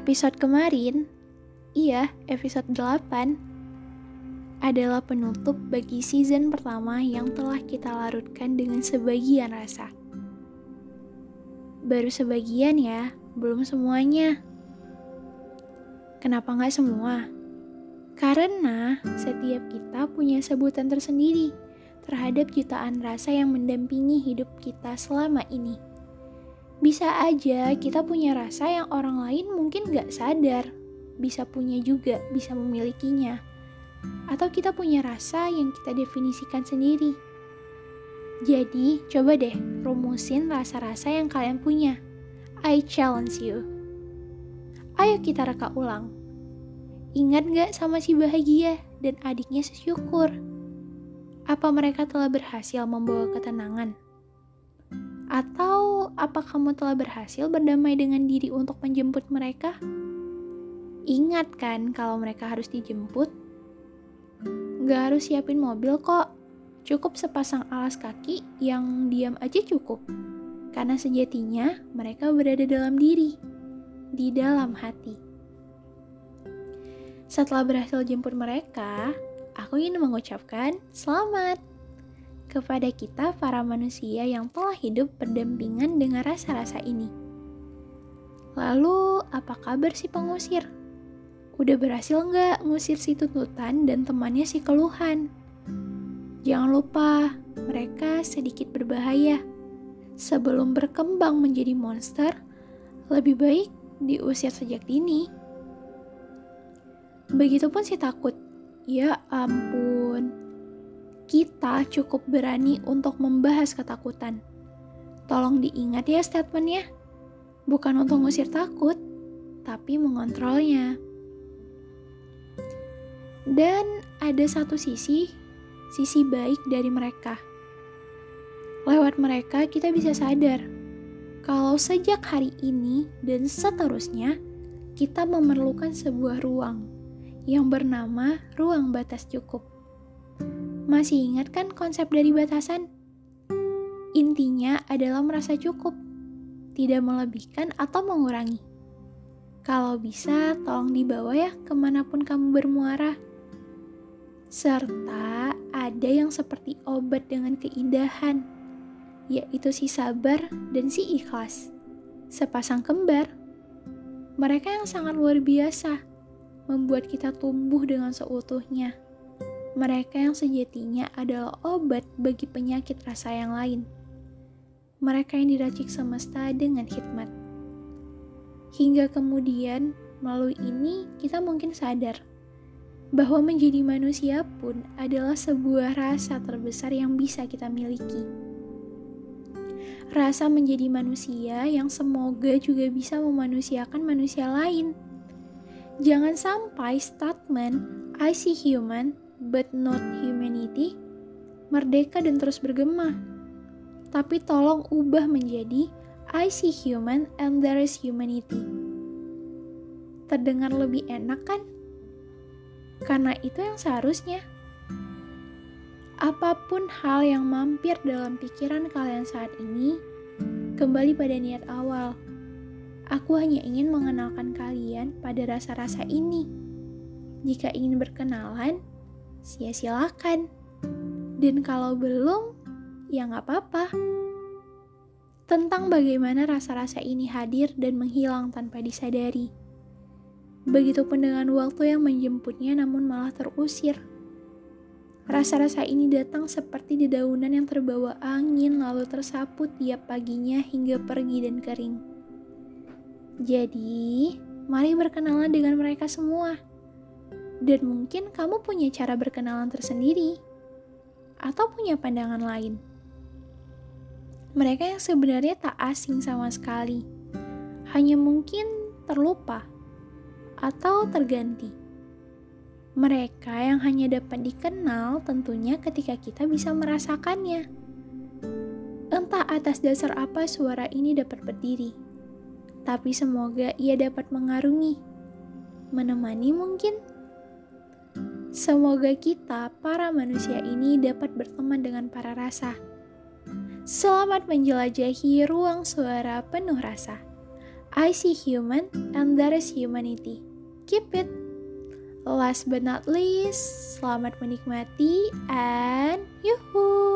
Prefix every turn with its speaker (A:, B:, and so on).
A: Episode kemarin, iya, episode 8 adalah penutup bagi season pertama yang telah kita larutkan dengan sebagian rasa. Baru sebagian ya, belum semuanya. Kenapa nggak semua? Karena setiap kita punya sebutan tersendiri terhadap jutaan rasa yang mendampingi hidup kita selama ini. Bisa aja kita punya rasa yang orang lain mungkin gak sadar, bisa punya juga, bisa memilikinya. Atau kita punya rasa yang kita definisikan sendiri. Jadi, coba deh rumusin rasa-rasa yang kalian punya. I challenge you. Ayo kita reka ulang. Ingat gak sama si bahagia dan adiknya si syukur? Apa mereka telah berhasil membawa ketenangan? Apa kamu telah berhasil berdamai dengan diri untuk menjemput mereka? Ingat kan kalau mereka harus dijemput? Gak harus siapin mobil kok. Cukup sepasang alas kaki yang diam aja cukup. Karena sejatinya mereka berada dalam diri, di dalam hati. Setelah berhasil jemput mereka, aku ingin mengucapkan selamat kepada kita para manusia yang telah hidup berdampingan dengan rasa-rasa ini. Lalu, apa kabar si pengusir? Udah berhasil nggak ngusir si tuntutan dan temannya si keluhan? Jangan lupa, mereka sedikit berbahaya. Sebelum berkembang menjadi monster, lebih baik diusir sejak dini. Begitupun si takut. Ya ampun, kita cukup berani untuk membahas ketakutan. Tolong diingat ya statementnya. Bukan untuk ngusir takut, tapi mengontrolnya. Dan ada satu sisi, sisi baik dari mereka. Lewat mereka kita bisa sadar kalau sejak hari ini dan seterusnya kita memerlukan sebuah ruang yang bernama ruang batas cukup. Masih ingat kan konsep dari batasan? Intinya adalah merasa cukup, tidak melebihkan atau mengurangi. Kalau bisa, tolong dibawa ya ke mana pun kamu bermuara. Serta ada yang seperti obat dengan keindahan, yaitu si sabar dan si ikhlas. Sepasang kembar, mereka yang sangat luar biasa, membuat kita tumbuh dengan seutuhnya mereka yang sejatinya adalah obat bagi penyakit rasa yang lain. Mereka yang diracik semesta dengan hikmat. Hingga kemudian, melalui ini kita mungkin sadar bahwa menjadi manusia pun adalah sebuah rasa terbesar yang bisa kita miliki. Rasa menjadi manusia yang semoga juga bisa memanusiakan manusia lain. Jangan sampai statement "I see human" but not humanity, merdeka dan terus bergema. Tapi tolong ubah menjadi I see human and there is humanity. Terdengar lebih enak kan? Karena itu yang seharusnya. Apa pun hal yang mampir dalam pikiran kalian saat ini, kembali pada niat awal. Aku hanya ingin mengenalkan kalian pada rasa-rasa ini. Jika ingin berkenalan, sia-silakan. Dan kalau belum, ya nggak apa-apa. Tentang bagaimana rasa-rasa ini hadir dan menghilang tanpa disadari. Begitupun dengan waktu yang menjemputnya namun malah terusir. Rasa-rasa ini datang seperti dedaunan yang terbawa angin lalu tersapu tiap paginya hingga pergi dan kering. Jadi, mari berkenalan dengan mereka semua dan mungkin kamu punya cara berkenalan tersendiri atau punya pandangan lain. Mereka yang sebenarnya tak asing sama sekali, hanya mungkin terlupa atau terganti. Mereka yang hanya dapat dikenal tentunya ketika kita bisa merasakannya. Entah atas dasar apa suara ini dapat berdiri, tapi semoga ia dapat mengarungi, menemani mungkin Semoga kita, para manusia ini, dapat berteman dengan para rasa. Selamat menjelajahi ruang suara penuh rasa. I see human and there is humanity. Keep it. Last but not least, selamat menikmati and yuhuu!